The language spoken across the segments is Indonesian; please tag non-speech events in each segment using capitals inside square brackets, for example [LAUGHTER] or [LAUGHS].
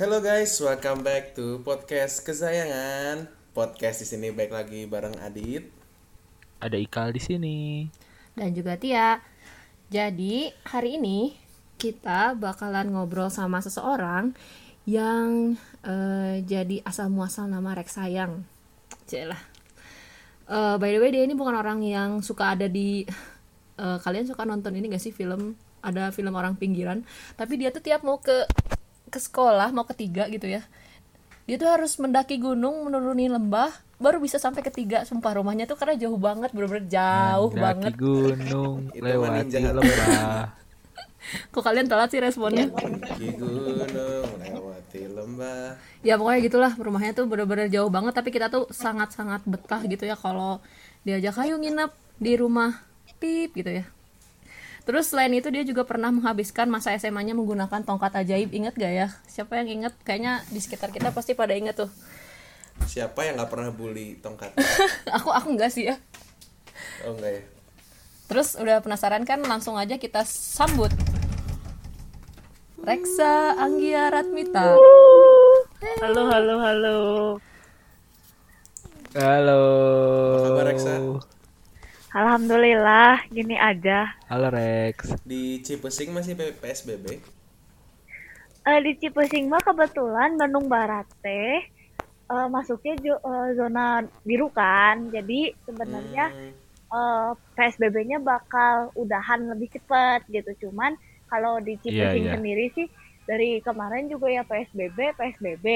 Hello guys, welcome back to podcast kesayangan. Podcast di sini baik lagi bareng Adit. Ada Ikal di sini. dan juga Tia. Jadi, hari ini kita bakalan ngobrol sama seseorang yang eh, jadi asal muasal nama Rex Sayang. Celah. Eh, by the way, dia ini bukan orang yang suka ada di eh, kalian suka nonton ini gak sih film ada film orang pinggiran, tapi dia tuh tiap mau ke ke sekolah, mau ketiga gitu ya. Dia tuh harus mendaki gunung, menuruni lembah, baru bisa sampai ketiga. Sumpah rumahnya tuh karena jauh banget, bener-bener jauh Mendaki banget. gunung, lewati lembah. Kok kalian telat sih responnya? Di gunung lewati lembah. Ya pokoknya gitulah rumahnya tuh bener-bener jauh banget tapi kita tuh sangat-sangat betah gitu ya kalau diajak ayo nginep di rumah pip gitu ya. Terus selain itu dia juga pernah menghabiskan masa SMA-nya menggunakan tongkat ajaib. Ingat gak ya? Siapa yang inget? Kayaknya di sekitar kita pasti pada inget tuh. Siapa yang nggak pernah bully tongkat? [LAUGHS] aku aku enggak sih ya. Oh enggak ya. Terus udah penasaran kan? Langsung aja kita sambut. Reksa Anggia Ratmita. Halo, halo, halo. Halo. Apa kabar, Reksa? Alhamdulillah, gini aja. Halo Rex. Di Cipesing masih PSBB. Eh di Cipesing mah kebetulan Bandung Barat teh eh, masuknya jo- eh, zona biru kan. Jadi sebenarnya Hmm, eh, PSBB-nya bakal udahan lebih cepat gitu. Cuman kalau di Cipesing iya. sendiri sih dari kemarin juga ya PSBB, PSBB.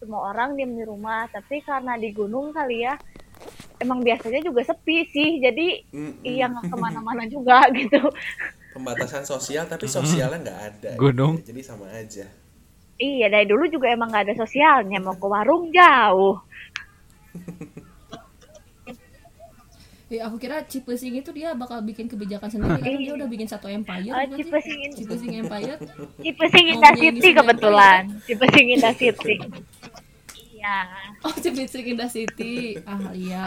Semua orang diem di rumah, tapi karena di gunung kali ya emang biasanya juga sepi sih. Jadi mm, mm. iya nggak ke mana-mana juga [LAUGHS] gitu. Pembatasan sosial tapi sosialnya nggak ada. Gunung. gitu. Jadi sama aja. Iya, dari dulu juga emang gak ada sosialnya. Mau ke warung jauh. [LAUGHS] Ya aku kira Cipesing itu dia bakal bikin kebijakan sendiri karena dia udah bikin satu empire Oh? Cipesing. Cipesing Empire Cipesing Indah City kebetulan. Cipesing Indah [LAUGHS] City. Iya. Oh Cipesing Indah City Ah iya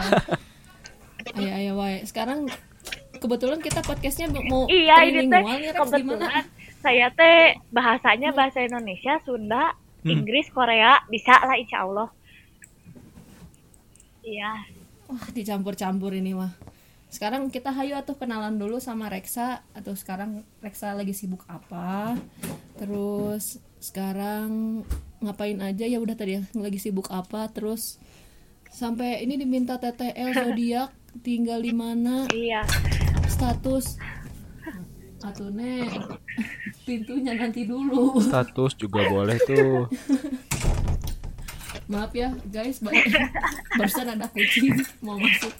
Ayo ayo wae Sekarang kebetulan kita podcastnya mau Iya, ini teh nih Rex gimana? kebetulan saya teh bahasanya bahasa Indonesia, Sunda, Inggris, Korea, bisa lah insya Allah. Iya. Wah dicampur-campur ini mah Sekarang kita hayu atau kenalan dulu sama Reksa Atau sekarang Reksa lagi sibuk apa Terus sekarang ngapain aja ya udah tadi ya lagi sibuk apa terus sampai ini diminta TTL zodiak tinggal di mana Iya. status atau [LAUGHS] nek pintunya nanti dulu Status juga boleh tuh. maaf ya guys ba- [LAUGHS] barusan ada kucing mau masuk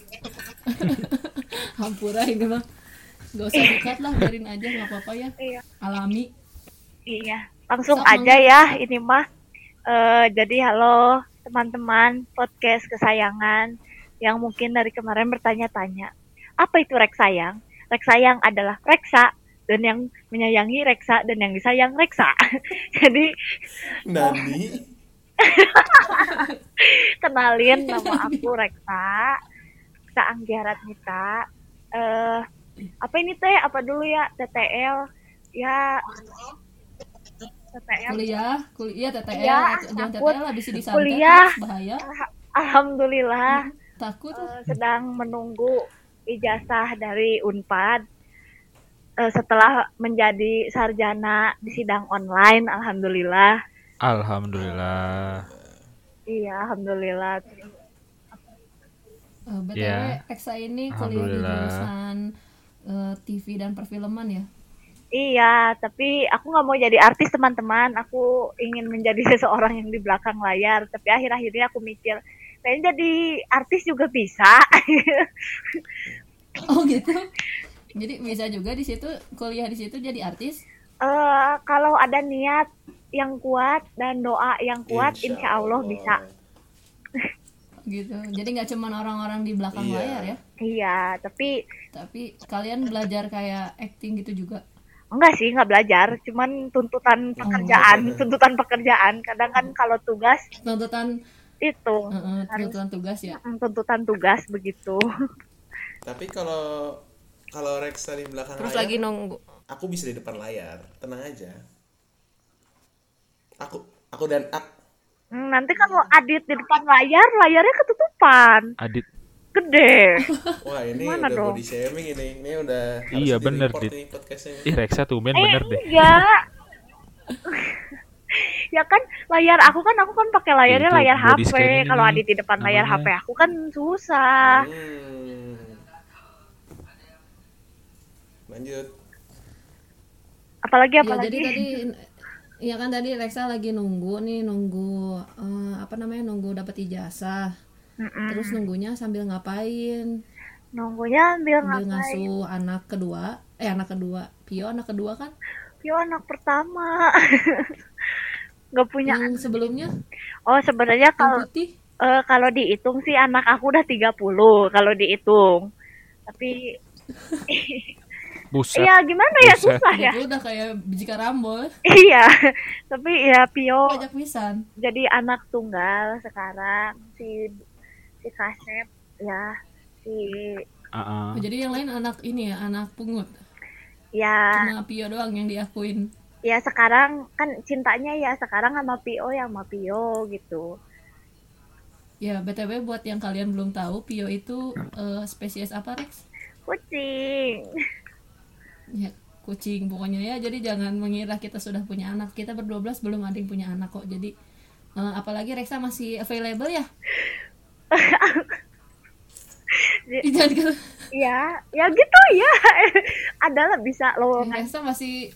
[LAUGHS] hampura ini mah gak usah dikat lah biarin aja nggak apa-apa ya Iya. alami Iya, langsung Sok, aja ya ini mah. Eh, jadi halo teman-teman podcast kesayangan yang mungkin dari kemarin bertanya-tanya, apa itu Rex sayang? Rex sayang adalah Reksa dan yang menyayangi Reksa dan yang disayang Reksa. [LAUGHS] jadi Nani. [LAUGHS] kenalin nama aku Reksa, Reksa Anggia Ratmita. Eh, apa ini teh? Apa dulu ya? TTL? Ya. TTL. kuliah kuliah TTL Iya, jangan takut. TTL habis disantet Kuliah. bahaya Alhamdulillah. takut Eh, sedang menunggu ijazah dari Unpad Eh, setelah menjadi sarjana di sidang online alhamdulillah Alhamdulillah. iya alhamdulillah Eh, btw Ya. Reksa ini kuliah di Alhamdulillah. jurusan eh, TV dan perfilman ya iya tapi aku nggak mau jadi artis teman-teman. Aku ingin menjadi [LAUGHS] seseorang yang di belakang layar tapi akhir-akhirnya aku mikir kayaknya jadi artis juga bisa. [LAUGHS] Oh gitu. Jadi bisa juga di situ kuliah di situ jadi artis? Eh, kalau ada niat yang kuat dan doa yang kuat insya, Allah. bisa. Gitu. Jadi nggak cuma orang-orang di belakang Iya. layar ya? Iya tapi tapi kalian belajar kayak acting gitu juga Enggak sih, nggak belajar. Cuman tuntutan pekerjaan, tuntutan pekerjaan. Kadang kan kalau tugas tuntutan itu, eh, eh, tuntutan tugas ya tuntutan tugas begitu. [LAUGHS] Tapi kalau kalau Rexa di belakang terus layar, lagi nunggu aku bisa di depan layar. Tenang aja. Aku Aku dan Ak. Hmm, nanti kalau Adit di depan layar, layarnya ketutupan. Adit. Gede. [LAUGHS] Wah ini Gimana udah dong? body shaming ini. Ini udah harus Iya, bener, podcastnya. Ih Reksa tumben eh, bener deh. enggak. [LAUGHS] ya kan layar aku kan aku kan pakai layarnya Itu layar HP. Kalau Adit di depan layar. HP aku kan susah. Hmm. Lanjut. Apalagi Ya, apalagi. jadi tadi ya kan tadi Reksa lagi nunggu nih nunggu eh, apa namanya nunggu dapat ijazah. Mm-mm. Terus nunggunya sambil ngapain? Nunggunya ambil Sambil ngapain? ngasuh anak kedua, eh anak kedua, Pio anak kedua kan? Yo anak pertama. [LAUGHS] Gak punya. Yang sebelumnya Oh sebenarnya kalau eh, kalau dihitung sih anak aku udah 30 kalau dihitung. Tapi [LAUGHS] Buset. iya gimana ya Buset. susah ya. Itu udah kayak biji karambol, [LAUGHS] Iya. Tapi ya Pio ajak pisan. jadi anak tunggal sekarang si si Kasep ya si ah. Oh, jadi yang lain anak ini ya, anak pungut. ya Cuma Pio doang yang diakuin. ya sekarang kan cintanya ya sekarang sama Pio yang sama Pio gitu. Ya, BTW buat yang kalian belum tahu, Pio itu eh, spesies apa, Rex? Kucing. Ya, kucing pokoknya ya. Jadi jangan mengira kita sudah punya anak. Kita berdua belas belum ada yang punya anak kok. Jadi eh, apalagi Rexa masih available ya. Jangan gitu. Ya, ya gitu ya. Adalah [LAUGHS] bisa lowongan. Rexa masih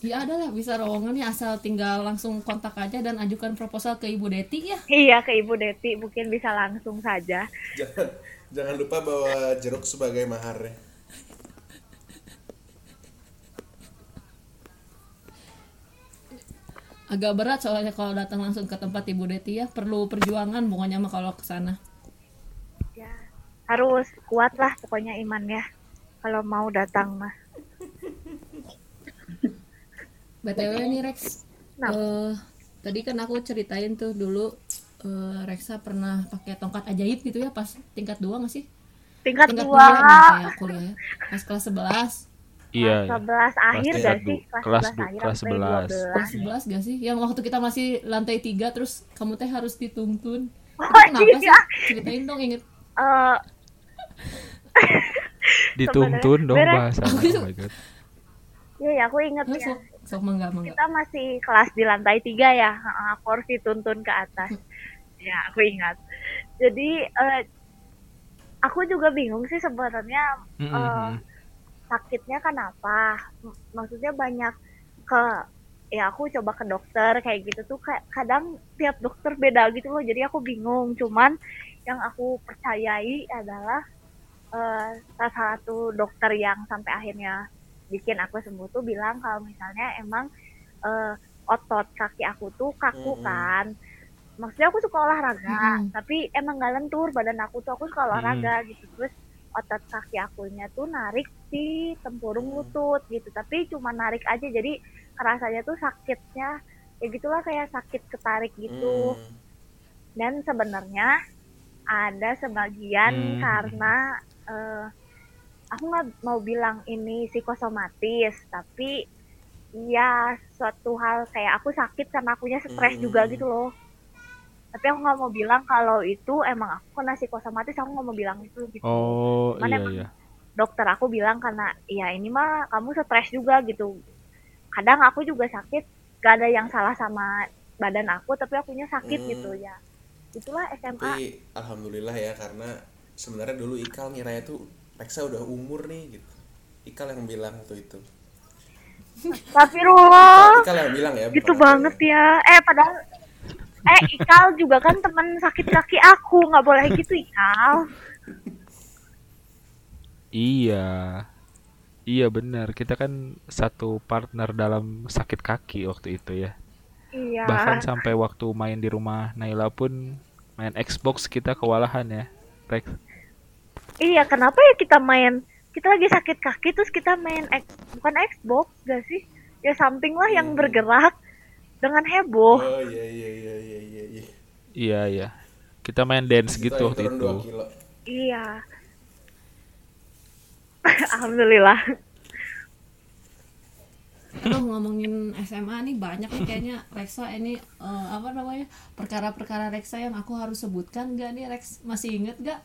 Ya ada lah bisa lowongan ya asal tinggal langsung kontak aja dan ajukan proposal ke Ibu Deti ya. Iya ke Ibu Deti mungkin bisa langsung saja. Jangan jangan lupa bawa jeruk sebagai maharnya. Agak berat soalnya kalau datang langsung ke tempat Ibu Deti ya, perlu perjuangan pokoknya mah kalau ke sana. Ya, harus kuat lah pokoknya imannya kalau mau datang mah. [LAUGHS] BTW nih Rex. Kenapa? eh, tadi kan aku ceritain tuh dulu eh, Rexa pernah pakai tongkat ajaib gitu ya pas tingkat 2 nggak sih? Tingkat Tingkat dua, nih, kayak kuliah ya. Pas kelas 11. Iya. kelas 11 akhir Kelas gak sih? kelas 11 du- akhir kelas sampai 11. Kelas 11 gak sih? Yang waktu kita masih lantai 3 terus kamu teh harus dituntun. Oh, Itu kenapa sih? iya. Ceritain dong inget. Eh, [LAUGHS] Dituntun dong bahasanya. Oh my god. Iya ya, aku inget Nah, ya. sok, sok mangga mangga. Kita masih kelas di lantai tiga ya, Heeh, kursi tuntun ke atas. Ya, aku ingat. Jadi eh, aku juga bingung sih sebenarnya Mm, mm, eh, mm. Sakitnya kenapa? Maksudnya banyak ke ya aku coba ke dokter kayak gitu tuh kayak kadang tiap dokter beda gitu loh. Jadi aku bingung. Cuman yang aku percayai adalah eh, salah satu dokter yang sampai akhirnya bikin aku sembuh tuh bilang kalau misalnya emang eh, otot kaki aku tuh kaku Mm-mm. kan. Maksudnya aku suka olahraga, Mm-mm. tapi emang gak lentur badan aku tuh aku suka olahraga gitu. Terus otot kaki akunya tuh narik di tempurung lutut gitu, tapi cuma narik aja jadi rasanya tuh sakitnya ya gitulah kayak sakit ketarik gitu Hmm. dan sebenarnya ada sebagian Hmm. karena eh, aku nggak mau bilang ini psikosomatis tapi ya suatu hal kayak aku sakit karena akunya stres Hmm. juga gitu loh tapi aku nggak mau bilang kalau itu emang aku kena psikosomatis aku nggak mau bilang itu gitu Oh Cuman iya emang iya. dokter aku bilang karena ya ini mah kamu stres juga gitu kadang aku juga sakit gak ada yang salah sama badan aku tapi akunya sakit Hmm. gitu ya itulah SMA Tapi alhamdulillah ya karena sebenarnya dulu Ikal ngiranya tuh Reksa udah umur nih gitu. Ikal yang bilang waktu itu. tapi Rulo Ikal yang bilang ya. gitu aku banget ya eh padahal eh Ikal juga kan teman sakit kaki aku nggak boleh gitu Ikal Iya. Iya benar. Kita kan satu partner dalam sakit kaki waktu itu ya. iya Bahkan sampai waktu main di rumah Naila pun main Xbox kita kewalahan ya. Rex. iya kenapa ya kita main kita lagi sakit kaki terus kita main X- bukan Xbox gak sih ya something lah yang bergerak dengan heboh Oh iya iya iya iya iya. iya. Iya iya. Kita main dance Itu gitu yang waktu itu. 2 kilo. Iya. [LAUGHS] Alhamdulillah. Aduh ngomongin SMA nih banyak nih kayaknya Reksa ini eh, apa namanya perkara-perkara Reksa yang aku harus sebutkan gak nih Rex masih inget gak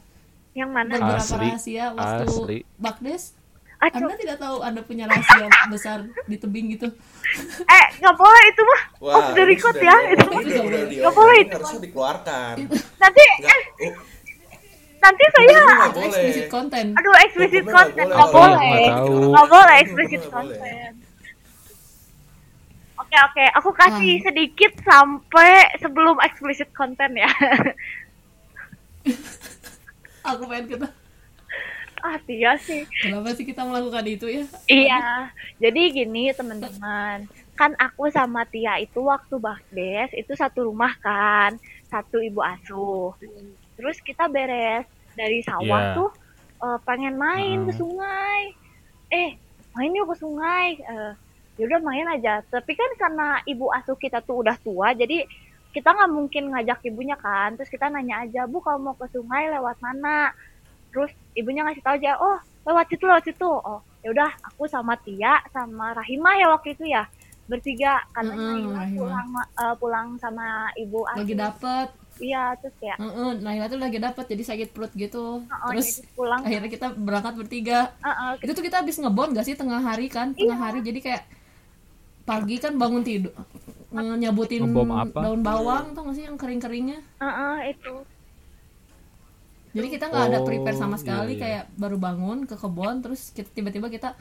Yang mana? beberapa Asli, rahasia waktu asli. Bakdes Aduh, Anda tidak tahu Anda punya rahasia [LAUGHS] besar di tebing gitu. Eh nggak boleh itu mah off the record ya. di- Itu mah. nggak boleh. itu harusnya dikeluarkan. nanti eh, oh, nanti saya explicit content. Aduh explicit Hukumnya nggak content. boleh. nggak boleh. Explicit content. Oke oke. Aku kasih Ah. sedikit sampai sebelum explicit content ya. [LAUGHS] Aku pengen kita ah Tia sih kenapa sih kita melakukan itu ya Iya, jadi gini teman-teman, kan aku sama Tia itu waktu bakdes itu satu rumah kan, satu ibu asuh. Terus kita beres dari sawah Iya. tuh eh, pengen main ke Hmm. sungai. Eh, main yuk ke sungai. Eh, ya udah main aja. Tapi kan karena ibu asuh kita tuh udah tua, jadi kita nggak mungkin ngajak ibunya kan. Terus kita nanya aja, Bu kalau mau ke sungai lewat mana? Terus ibunya ngasih tahu aja, oh lewat situ lewat situ. Oh ya udah aku sama Tia sama Rahimah ya waktu itu ya bertiga karena Naila Rahimah. pulang eh, pulang sama ibu lagi asuh. dapet Iya terus kayak Heeh, Naila tuh lagi dapet jadi sakit perut gitu oh, terus pulang. akhirnya kita berangkat bertiga Heeh, itu tuh kita habis ngebon gak sih tengah hari kan tengah hari jadi kayak pagi kan bangun tidur nyabutin daun bawang tau gak sih yang kering keringnya heeh, itu. Jadi kita nggak ada Oh, prepare sama iya, sekali iya. kayak baru bangun ke kebun terus kita tiba-tiba kita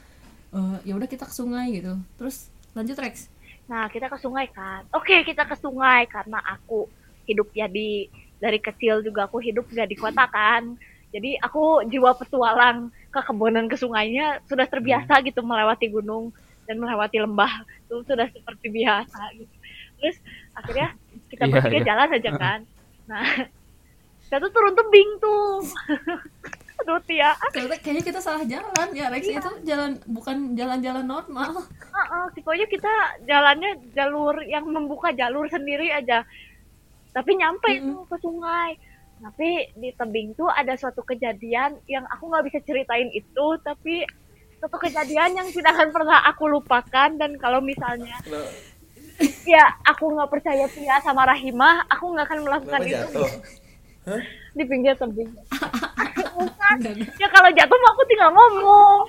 eh, ya udah kita ke sungai gitu terus lanjut Rex Nah kita ke sungai kan. Oke kita ke sungai karena aku hidup ya di dari kecil juga aku hidup gak di kota kan. Jadi aku jiwa petualang ke kebunan ke sungainya sudah terbiasa gitu melewati gunung dan melewati lembah itu sudah seperti biasa gitu. Terus akhirnya kita [LAUGHS] Iya, bertiga iya. jalan aja kan. Nah kita tuh turun tebing tuh. [LAUGHS] Aduh Tia, ternyata kayaknya kita salah jalan ya Rex Iya. itu jalan bukan jalan-jalan normal Heeh, pokoknya kita jalannya jalur yang membuka jalur sendiri aja. Tapi nyampe Mm-mm. tuh ke sungai. Tapi di tebing tuh ada suatu kejadian yang aku nggak bisa ceritain itu, tapi suatu kejadian yang tidak akan pernah aku lupakan dan kalau misalnya ya aku nggak percaya Tia sama Rahimah, aku nggak akan melakukan kenapa itu jatuh? Hah? di pinggir tebing. Bukan. [LAUGHS] Ya kalau jatuh mah aku tinggal ngomong.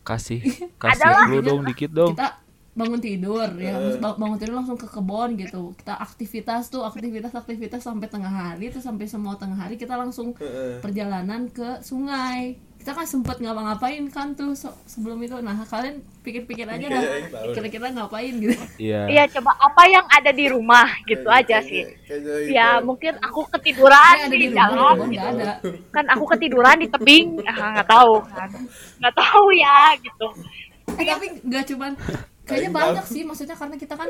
Kasih, [LAUGHS] kasih Adalah. dulu dong dikit dong. kita bangun tidur ya Eh. bangun tidur langsung ke kebun gitu kita aktivitas tuh aktivitas aktivitas sampai tengah hari tuh sampai semua tengah hari kita langsung Heeh. perjalanan ke sungai kita kan sempet ngapa-ngapain kan tuh so- sebelum itu. Nah kalian pikir-pikir aja dah Iya, iya, kira-kira ngapain gitu. [LAUGHS] Iya. Iya coba apa yang ada di rumah gitu aja sih. Kayaknya Ya mungkin aku ketiduran ada di di jalan gitu. ada. Kan aku ketiduran di tebing. [LAUGHS] Ah nggak tahu kan. Nggak tahu ya gitu. Eh, tapi nggak cuman kayaknya banyak sih maksudnya karena kita kan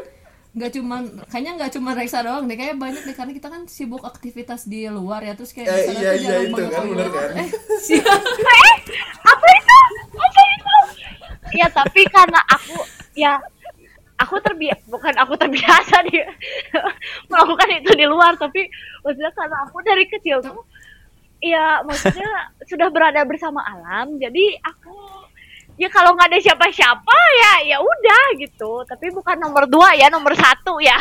nggak cuman kayaknya nggak cuma Reksa doang deh kayaknya banyak deh karena kita kan sibuk aktivitas di luar ya terus kayak Eh, iya, iya, jarang itu banget kan, bener kan? eh [LAUGHS] [LAUGHS] eh apa itu? Apa itu? Ya tapi karena aku ya aku terbiasa bukan aku terbiasa di [LAUGHS] melakukan itu di luar tapi maksudnya karena aku dari kecil tuh. ya maksudnya sudah berada bersama alam jadi aku ya kalau nggak ada siapa-siapa ya ya udah gitu tapi bukan nomor dua ya nomor satu ya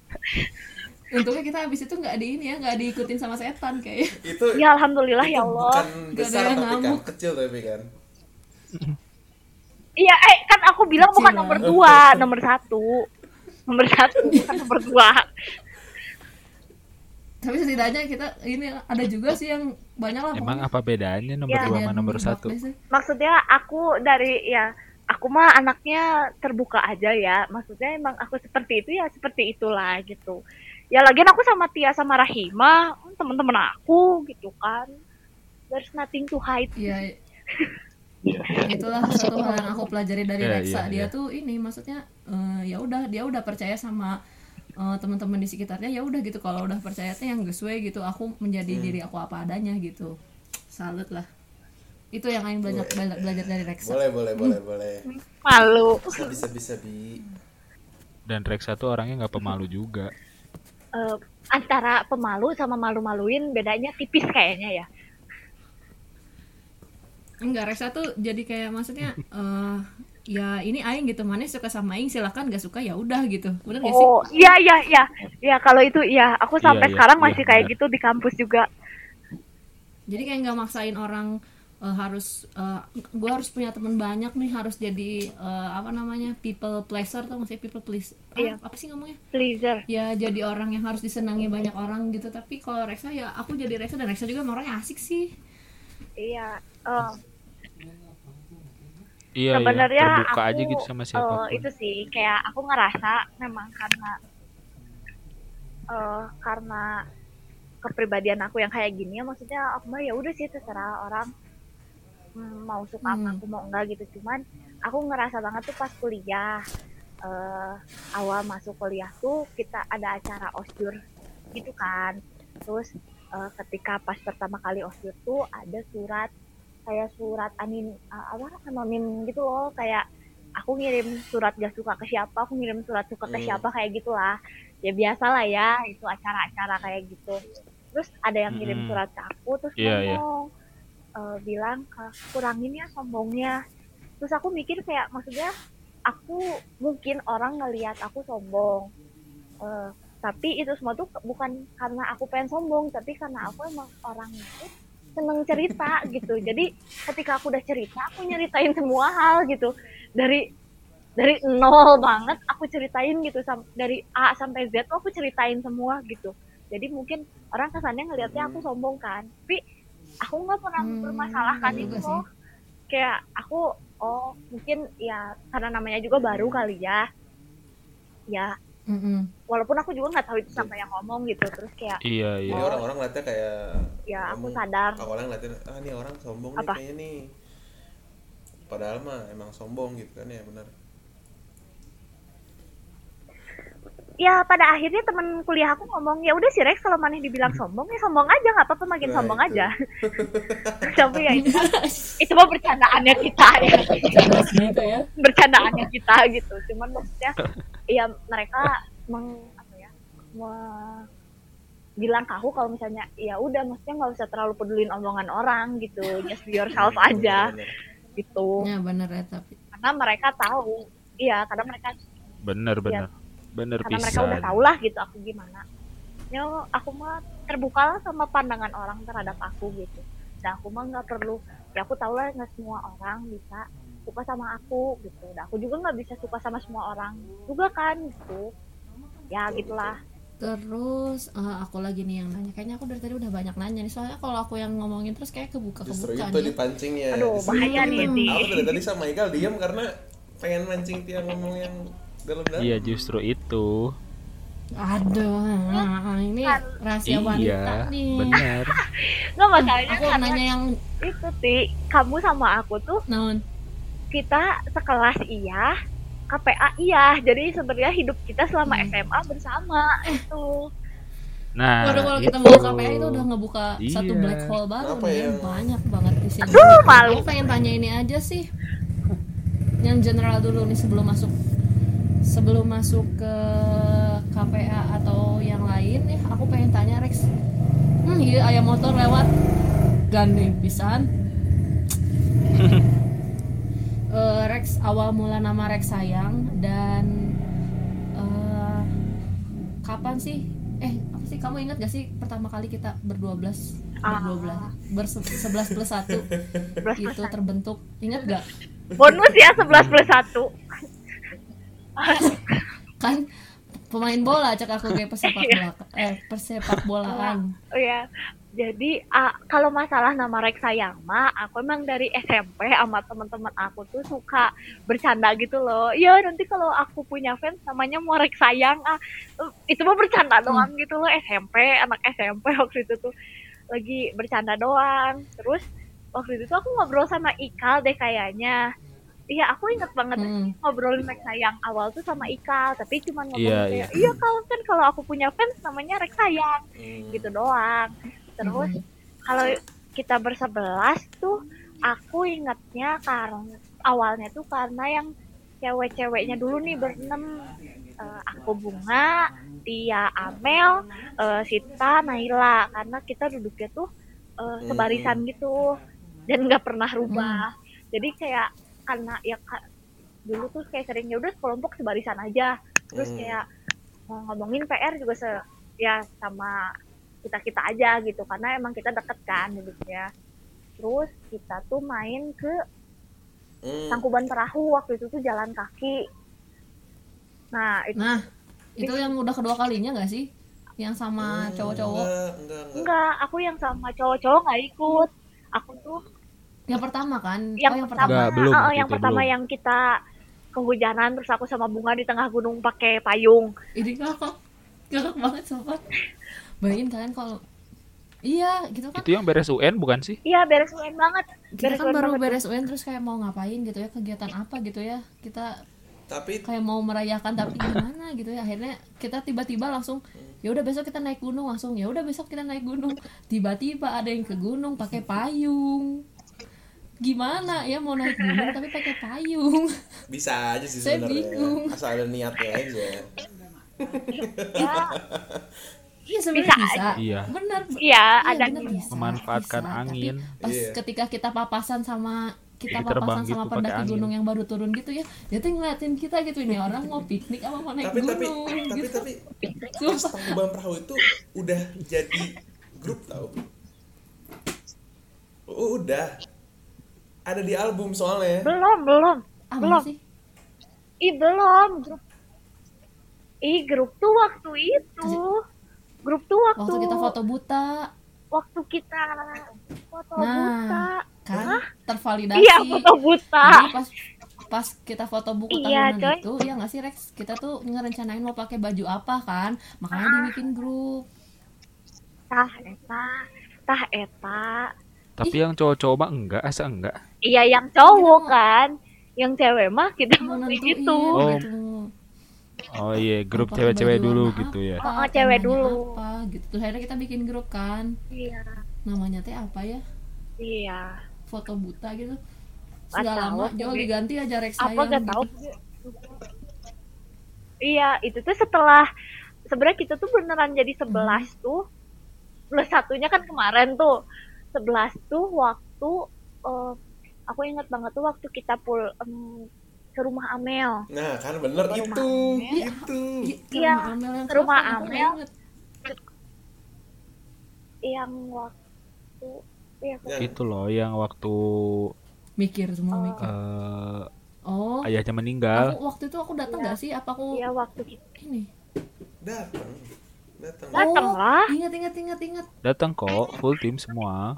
[LAUGHS] untungnya kita habis itu nggak di ini ya nggak diikutin sama setan kayak itu [LAUGHS] ya alhamdulillah itu ya Allah bukan Gak ada besar yang tapi kan ngamuk. kecil tapi kan [LAUGHS] Iya, eh kan aku bilang Kecil bukan lah. nomor dua, nomor satu, nomor satu bukan nomor dua. tapi setidaknya kita ini ada juga sih yang banyak lah Emang pokoknya. apa bedanya nomor Ya, dua sama yang nomor satu? Ya. Maksudnya aku dari ya, aku mah anaknya terbuka aja ya. Maksudnya emang aku seperti itu ya seperti itulah gitu. Ya lagian aku sama Tia sama Rahima, teman-teman aku gitu kan. There's nothing to hide. Iya. itulah satu hal yang aku pelajari dari Iya, Reksa iya, dia iya. tuh ini maksudnya eh, ya udah dia udah percaya sama eh, teman-teman di sekitarnya ya udah gitu. Kalau udah percaya tuh yang sesuai gitu. Aku menjadi Hmm. diri aku apa adanya gitu. Salut lah. Itu yang Aing belajar bela- belajar dari Reksa. Boleh boleh boleh boleh. Malu. bisa bisa bisa bi. Dan Reksa tuh orangnya nggak pemalu juga. Eh, antara pemalu sama malu-maluin bedanya tipis kayaknya ya. enggak Reksa tuh jadi kayak maksudnya eh ya ini aing gitu mana suka sama aing silakan gak suka ya udah gitu bener gak sih Oh, iya iya iya. Ya kalau itu iya, aku Iya, sampai iya, sekarang iya, masih kayak benar. gitu di kampus juga. jadi kayak nggak maksain orang eh, harus gue harus punya teman banyak nih harus jadi eh, apa namanya people pleaser atau masih people please ah, Iya. apa sih ngomongnya Pleaser. ya jadi orang yang harus disenangi banyak orang gitu tapi kalau Reksa ya aku jadi Reksa dan Reksa juga orangnya asik sih Iya. eh, Iya, iya. sebenarnya Terbuka aku aja gitu sama eh, siapa pun. itu sih kayak aku ngerasa memang karena eh karena kepribadian aku yang kayak gini ya maksudnya aku mah ya udah sih terserah orang hmm, mau suka sama Hmm. aku mau enggak gitu cuman aku ngerasa banget tuh pas kuliah eh awal masuk kuliah tuh kita ada acara osjur gitu kan terus eh, ketika pas pertama kali osjur tuh ada surat kayak surat anin uh, apa anonim gitu loh kayak aku ngirim surat gak suka ke siapa aku ngirim surat suka ke Hmm. siapa kayak gitulah ya biasa lah ya itu acara-acara kayak gitu terus ada yang ngirim Mm-mm. surat ke aku terus iya. ngomong eh, bilang "Kak, kurangin ya sombongnya terus aku mikir kayak maksudnya aku mungkin orang ngelihat aku sombong Eh, tapi itu semua tuh bukan karena aku pengen sombong tapi karena aku emang orang itu seneng cerita gitu. Jadi ketika aku udah cerita aku nyeritain semua hal gitu. Dari dari nol banget aku ceritain gitu. Sam- dari A sampai Z tuh aku ceritain semua gitu. Jadi mungkin orang kesannya ngelihatnya aku sombong kan. Tapi aku nggak pernah Hmm, mempermasalahkan iya itu loh. Kayak aku oh mungkin ya karena namanya juga baru kali ya. Ya Mm-mm. walaupun aku juga nggak tahu itu siapa yang ngomong gitu terus kayak Iya, iya. orang-orang ngeliatnya kayak ya aku sadar awalnya ngeliatin ah nih orang sombong nih Apa? kayaknya nih padahal mah emang sombong gitu kan ya benar ya pada akhirnya temen kuliah aku ngomong ya udah sih Rex kalau maneh dibilang sombong ya sombong aja nggak apa-apa makin Nah, sombong itu. aja. [LAUGHS] Tapi ya itu, [LAUGHS] itu mah bercandaannya kita ya. Ya. Bercandaannya kita gitu. Cuman maksudnya ya mereka meng apa ya me- bilang ke aku kalau misalnya ya udah maksudnya nggak usah terlalu pedulin omongan orang gitu just be yourself aja. gitu. Ya bener ya tapi karena mereka tahu iya karena mereka Bener, bener. Bener karena mereka udah pisan. tahu lah gitu aku gimana. Ya aku mah terbuka lah sama pandangan orang terhadap aku gitu. Dan aku mah nggak perlu ya aku tahu lah nggak semua orang bisa suka sama aku gitu. Dan aku juga nggak bisa suka sama semua orang juga kan gitu. Ya gitulah. Terus eh, aku lagi nih yang nanya. Kayaknya aku dari tadi udah banyak nanya nih. Soalnya kalau aku yang ngomongin terus kayak kebuka justru kebuka itu nih dipancingnya aduh Justru bahaya nih di. Aku dari tadi sama Igal diam karena pengen mancing tiang ngomong yang dalam-dalam Iya, justru itu. aduh nah, ini rahasia wanita Iya, nih bener. [LAUGHS] nggak masalahnya aku karena nanya yang itu ti kamu sama aku tuh naon kita sekelas iya KPA iya jadi sebenarnya hidup kita selama Hmm. SMA bersama itu Nah, Waduh kalau kita itu. mau KPI itu udah ngebuka satu Iya. black hole baru Apa nih yang- banyak banget di sini. Aduh, malu. Aku pengen tanya ini aja sih. Yang general dulu nih sebelum masuk sebelum masuk ke KPA atau yang lain nih, aku pengen tanya Rex. Hmm, iya ayam motor lewat. Gandeng pisan. [LAUGHS] Eh, Rex awal mula nama Rex sayang dan eh, kapan sih? Eh apa sih? Kamu ingat gak sih pertama kali kita berdua belas? Ah. berdua belas. Bersebelas plus satu. [LAUGHS] Itu terbentuk. Ingat gak? Bonus ya 11 plus 1 [LAUGHS] kan pemain bola cek aku kayak pesepak bola eh persepak bolaan. Oh ya jadi ah, kalau masalah nama Rex sayang mah aku emang dari SMP sama teman-teman aku tuh suka bercanda gitu loh. Iya nanti kalau aku punya fans namanya mau Rex sayang ah Eh, itu mah bercanda doang gitu loh. SMP anak SMP [LAUGHS] waktu itu tuh lagi bercanda doang. Terus waktu itu tuh aku ngobrol sama Ikal deh kayaknya iya aku inget banget Hmm. ngobrolin Rex sayang awal tuh sama Ikal tapi cuma ngomong Iya, kayak iya. Kalau kan kalau aku punya fans namanya Rex sayang Hmm. gitu doang. Terus Mhm. kalau kita bersebelas tuh aku ingatnya karena awalnya tuh karena yang cewek-ceweknya dulu nih berenam. Eh, aku bunga Tia Amel eh, Sita Naila. Karena kita duduknya tuh eh, sebarisan gitu dan nggak pernah rubah. Jadi kayak karena ya ka- dulu tuh kayak seringnya udah kelompok sebarisan aja terus Hmm. kayak mau ngomongin PR juga se ya sama kita kita aja gitu karena emang kita deket kan gitu ya terus kita tuh main ke Hmm. Tangkuban Perahu waktu itu tuh jalan kaki nah itu Nah, itu yang udah kedua kalinya gak sih? Yang sama cowok-cowok. Enggak, enggak, enggak. enggak aku yang sama cowok-cowok nggak ikut aku tuh Yang pertama kan? yang oh, yang pertama Enggak, belum, oh, yang itu pertama belum. yang kita kehujanan terus aku sama bunga di tengah gunung pakai payung Ini ngakak. Ngakak banget sobat. Bayangin kalian kalau Iya, gitu kan. Itu yang beres UN bukan sih? iya beres UN banget Kita beres kan UN baru banget. beres UN terus kayak mau ngapain gitu ya, kegiatan apa gitu ya. Kita Tapi kayak mau merayakan tapi gimana gitu ya. Akhirnya kita tiba-tiba langsung ya udah besok kita naik gunung langsung ya udah besok kita naik gunung tiba-tiba ada yang ke gunung pakai payung gimana ya mau naik gunung tapi pakai payung [LAUGHS] bisa aja sih Saya sebenarnya. bingung. Asal ada niatnya aja. ya [LAUGHS] iya sebenarnya Bisa bisa, Iya. benar iya ada benar bisa Memanfaatkan bisa. Tapi angin. pas Iya. ketika kita papasan sama kita Jadi papasan sama gitu pendaki pakai angin. gunung yang baru turun gitu ya dia tuh ngeliatin kita gitu ini orang mau piknik apa mau naik tapi tapi gunung tapi gitu tapi [LAUGHS] pas Sumpah. tangkuban perahu itu udah jadi grup tau udah ada di album soalnya. Belum belum ah, belum. sih? Ih belum. Grup ih grup tuh waktu itu. Grup tuh waktu. Waktu kita foto buta. Waktu kita foto Nah. buta. kan tervalidasi. Iya foto buta. Jadi pas pas kita foto buku Iya, tahunan coy. itu ya nggak sih Rex? Kita tuh ngerencanain mau pakai baju apa kan? Makanya dibikin grup. Tah eta. Tah eta Tapi yang cowok-cowok mah enggak, asa enggak. iya yang cowok kan. Yang cewek mah kita mau nentuin gitu. Oh. gitu. Oh. Iya, grup cewek-cewek dulu warna gitu ya. apa, Oh, cewek dulu. apa gitu. Terus akhirnya kita bikin grup kan. Iya. Namanya teh apa ya? Iya. Foto buta gitu. Sudah tahu, lama jauh diganti aja Rex apa gak gitu. tahu iya itu tuh setelah sebenarnya kita tuh beneran jadi sebelas Hmm. tuh. Plus satunya kan kemarin tuh sebelas tuh waktu eh, aku ingat banget tuh waktu kita pul em, ke rumah Amel. Nah kan bener Ke itu Amel. itu. Iya, ke Iya, rumah Amel yang waktu iya Yang- Itu loh yang waktu mikir semua mikir. Eh, oh. ayahnya meninggal. aku waktu itu aku datang nggak sih? Apa aku iya waktu kita ini. Datang datang Datang lah. Oh, ingat ingat ingat ingat Datang kok, full tim semua.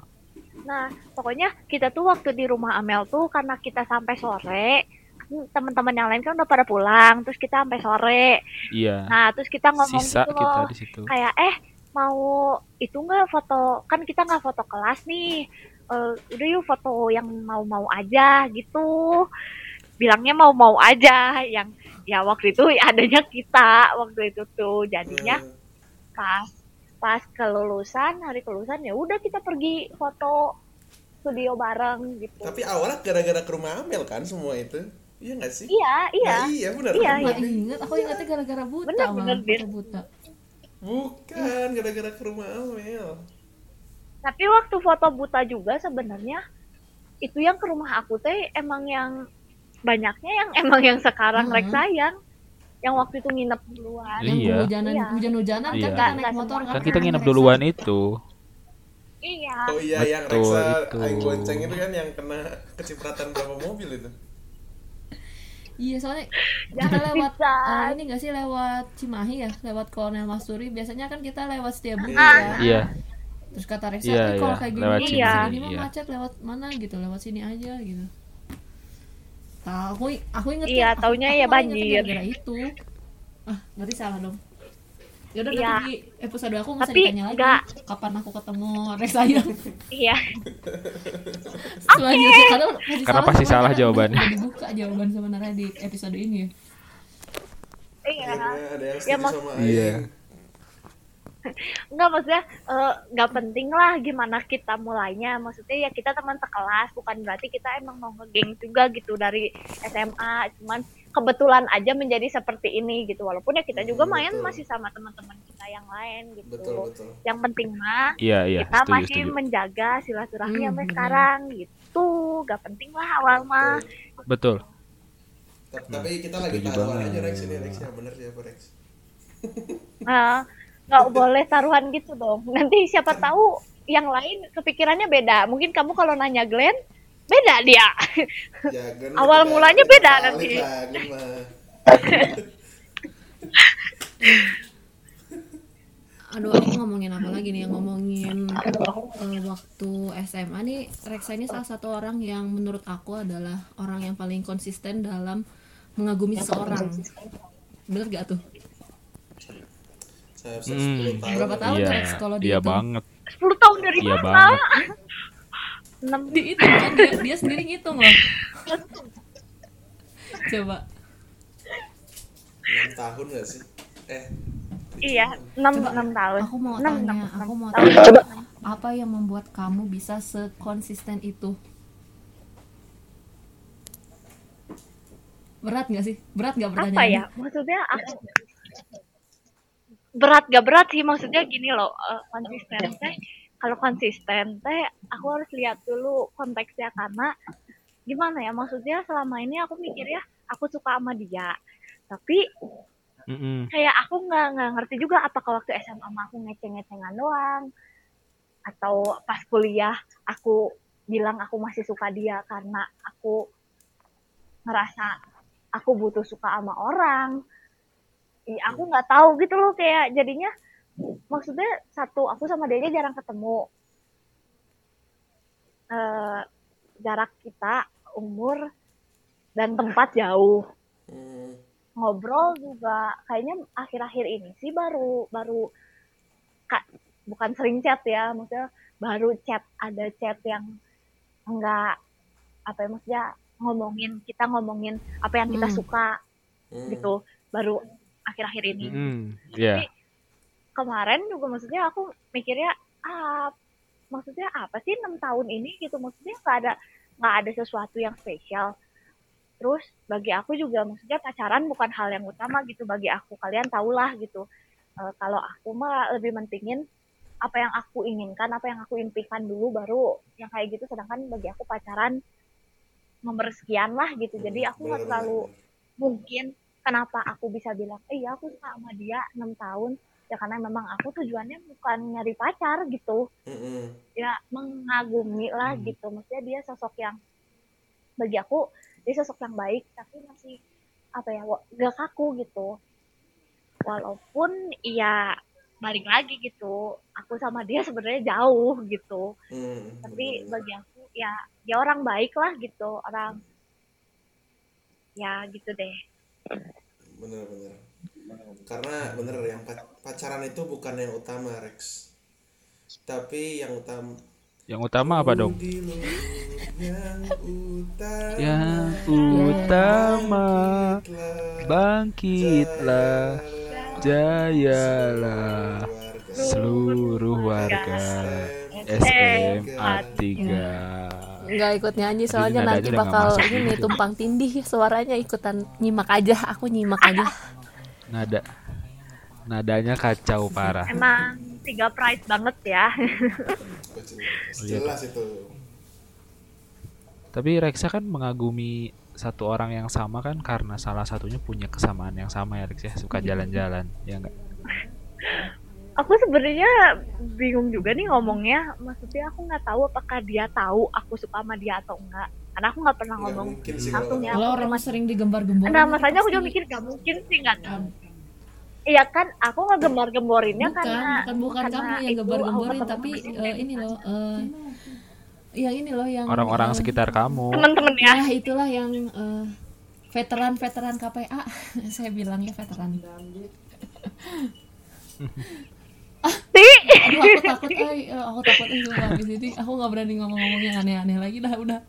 Nah, pokoknya kita tuh waktu di rumah Amel tuh karena kita sampai sore, teman-teman yang lain kan udah pada pulang, terus kita sampai sore. Iya. Nah, terus kita ngomong Sisa gitu kita loh, di situ. kayak eh mau itu nggak foto kan kita nggak foto kelas nih, Eh, udah yuk foto yang mau-mau aja gitu. Bilangnya mau-mau aja, yang ya waktu itu adanya kita waktu itu tuh jadinya Hmm. Pas pas kelulusan hari kelulusan ya udah kita pergi foto studio bareng gitu. Tapi awalnya gara-gara ke rumah Amel kan semua itu? Iya nggak sih? Iya iya. Nah, iya benar. Iya, nggak ingat aku ingatnya gara-gara buta Bener, bener, foto buta bukan gara-gara ke rumah Amel. Tapi waktu foto buta juga sebenarnya itu yang ke rumah aku teh emang yang banyaknya yang [LAUGHS] emang yang sekarang Hmm. rek sayang yang waktu itu nginep duluan yang Iya. hujanan Iya. hujan-hujanan Iya. kan kita naik motor Kan kita nginep duluan itu. iya oh iya yang Betul, Reksa itu. aing bonceng itu kan yang kena kecipratan berapa mobil itu iya soalnya [LAUGHS] kita Jangan lewat eh, ini nggak sih lewat Cimahi ya lewat Kolonel Masturi biasanya kan kita lewat Setiabudi Ah. ya Iya. terus kata Reksa Iya, "Eh, kalau iya, kayak gini lewat nih, Cimahi, gini mah iya. macet lewat mana gitu lewat sini aja gitu Tahu aku aku inget Iya, tuh, taunya ya malah ingetnya banjir. gara-gara itu. Ah berarti salah dong. Yaudah Iya. nanti di episode aku masih Tapi ditanya lagi. nggak- kapan aku ketemu Rex sayang iya. [LAUGHS] Selanjutnya karena pasti Karena pasti salah jawabannya. udah dibuka jawaban sebenarnya di episode ini ya. Iya. Akhirnya ada yang Ya, setuju sama Iya. Enggak maksudnya eh, nggak penting lah gimana kita mulainya. Maksudnya ya kita teman sekelas, bukan berarti kita emang mau ngegeng juga gitu dari SMA. Cuman kebetulan aja menjadi seperti ini gitu. Walaupun ya kita juga Hmm, main betul. masih sama teman-teman kita yang lain gitu. betul betul Yang penting mah Iya, iya, kita setuju, masih setuju. menjaga silaturahmi Hmm, sampai sekarang gitu. Gak penting lah awal mah. Betul. Ta- Tapi kita lagi setuju taruhan aja Rex ini Rex ya bener siapa Rex? Nah, nggak boleh taruhan gitu dong. Nanti siapa tahu yang lain kepikirannya beda. Mungkin kamu kalau nanya Glenn, beda dia. Jangan Awal kita- mulanya beda balik nanti. Aduh, aku ngomongin apa lagi nih? Ngomongin eh, waktu SMA nih, Reksa ini salah satu orang yang menurut aku adalah orang yang paling konsisten dalam mengagumi seseorang. Bener gak tuh? Saya Hmm. 10 tahun. Berapa tahun Iya, Rex, kalau iya dihitung? banget. 10 tahun dari Iya mana? banget. 6 Di itu kan dia, dia sendiri ngitung loh. Coba. 6 tahun gak sih? Eh, Iya, 6 6 tahun. Aku mau 6, tanya, 6, aku mau tanya apa yang membuat kamu bisa sekonsisten itu? Berat gak sih? Berat gak Apa pertanyaannya? ya? Maksudnya aku berat gak berat sih maksudnya gini loh eh, konsisten teh kalau konsisten teh aku harus lihat dulu konteksnya karena gimana ya maksudnya selama ini aku mikir ya aku suka sama dia tapi Mm-mm. kayak aku nggak nggak ngerti juga apakah waktu SMA aku ngeceng-ngecengan doang atau pas kuliah aku bilang aku masih suka dia karena aku ngerasa aku butuh suka sama orang aku nggak tahu gitu loh kayak jadinya maksudnya satu aku sama dia aja jarang ketemu Eh, jarak kita umur dan tempat jauh hmm, ngobrol juga kayaknya akhir-akhir ini sih baru baru kak bukan sering chat ya maksudnya baru chat ada chat yang enggak apa ya maksudnya ngomongin kita ngomongin apa yang kita Hmm. suka hmm. gitu baru akhir-akhir ini. Mm-mm. Iya. Tapi kemarin juga maksudnya aku mikirnya ah maksudnya apa sih enam tahun ini gitu? Maksudnya nggak ada nggak ada sesuatu yang spesial. Terus bagi aku juga maksudnya pacaran bukan hal yang utama gitu. Bagi aku kalian tahulah gitu. Eh, kalau aku mah lebih mentingin apa yang aku inginkan apa yang aku impikan dulu baru yang kayak gitu. Sedangkan bagi aku pacaran nomor sekian lah gitu. Jadi aku nggak terlalu mungkin kenapa aku bisa bilang eh ya aku suka sama dia enam tahun. Ya karena memang aku tujuannya bukan nyari pacar gitu. Bener. Hmm, ya mengagumi lah Hmm. gitu. Maksudnya dia sosok yang bagi aku dia sosok yang baik tapi masih apa ya gak kaku gitu. Walaupun ya balik lagi gitu aku sama dia sebenarnya jauh gitu. Hmm, tapi bagi aku ya dia orang baik lah gitu orang ya gitu deh bener bener karena bener yang pa- pacaran itu bukan yang utama Rex. Tapi yang utama Yang utama apa dong? Yang utama. Yang utama. Bangkitlah jayalah seluruh warga SMA 3 nggak ikut nyanyi soalnya nanti bakal ini gitu. tumpang tindih suaranya ikutan nyimak aja aku nyimak aja. Nada. Nadanya kacau parah. Emang tiga price banget ya. Iya. jelas itu. Tapi Rexa kan mengagumi satu orang yang sama kan karena salah satunya punya kesamaan yang sama ya Rex ya? Suka jalan-jalan ya enggak aku sebenarnya bingung juga nih ngomongnya. Maksudnya aku nggak tahu apakah dia tahu aku suka sama dia atau enggak. Karena aku nggak pernah ngomong langsung kalau ya. Kalau orang sering digembar-gemborin nah itu makanya aku juga mikir gak mungkin sih nggak tahu. Iya kan, aku nggak gembar-gemborinnya bukan karena bukan bukan karena kamu yang gembar-gemborin tapi eh, ini loh yang ini loh yang orang-orang sekitar kamu. Temen-temen ya. ya itulah yang eh, veteran-veteran KPA [LAUGHS] saya bilangnya veteran [LAUGHS] Sih, aduh aku takut eh eh, aku takut eh sumpah, habis ini aku nggak berani ngomong-ngomong yang aneh-aneh lagi dah udah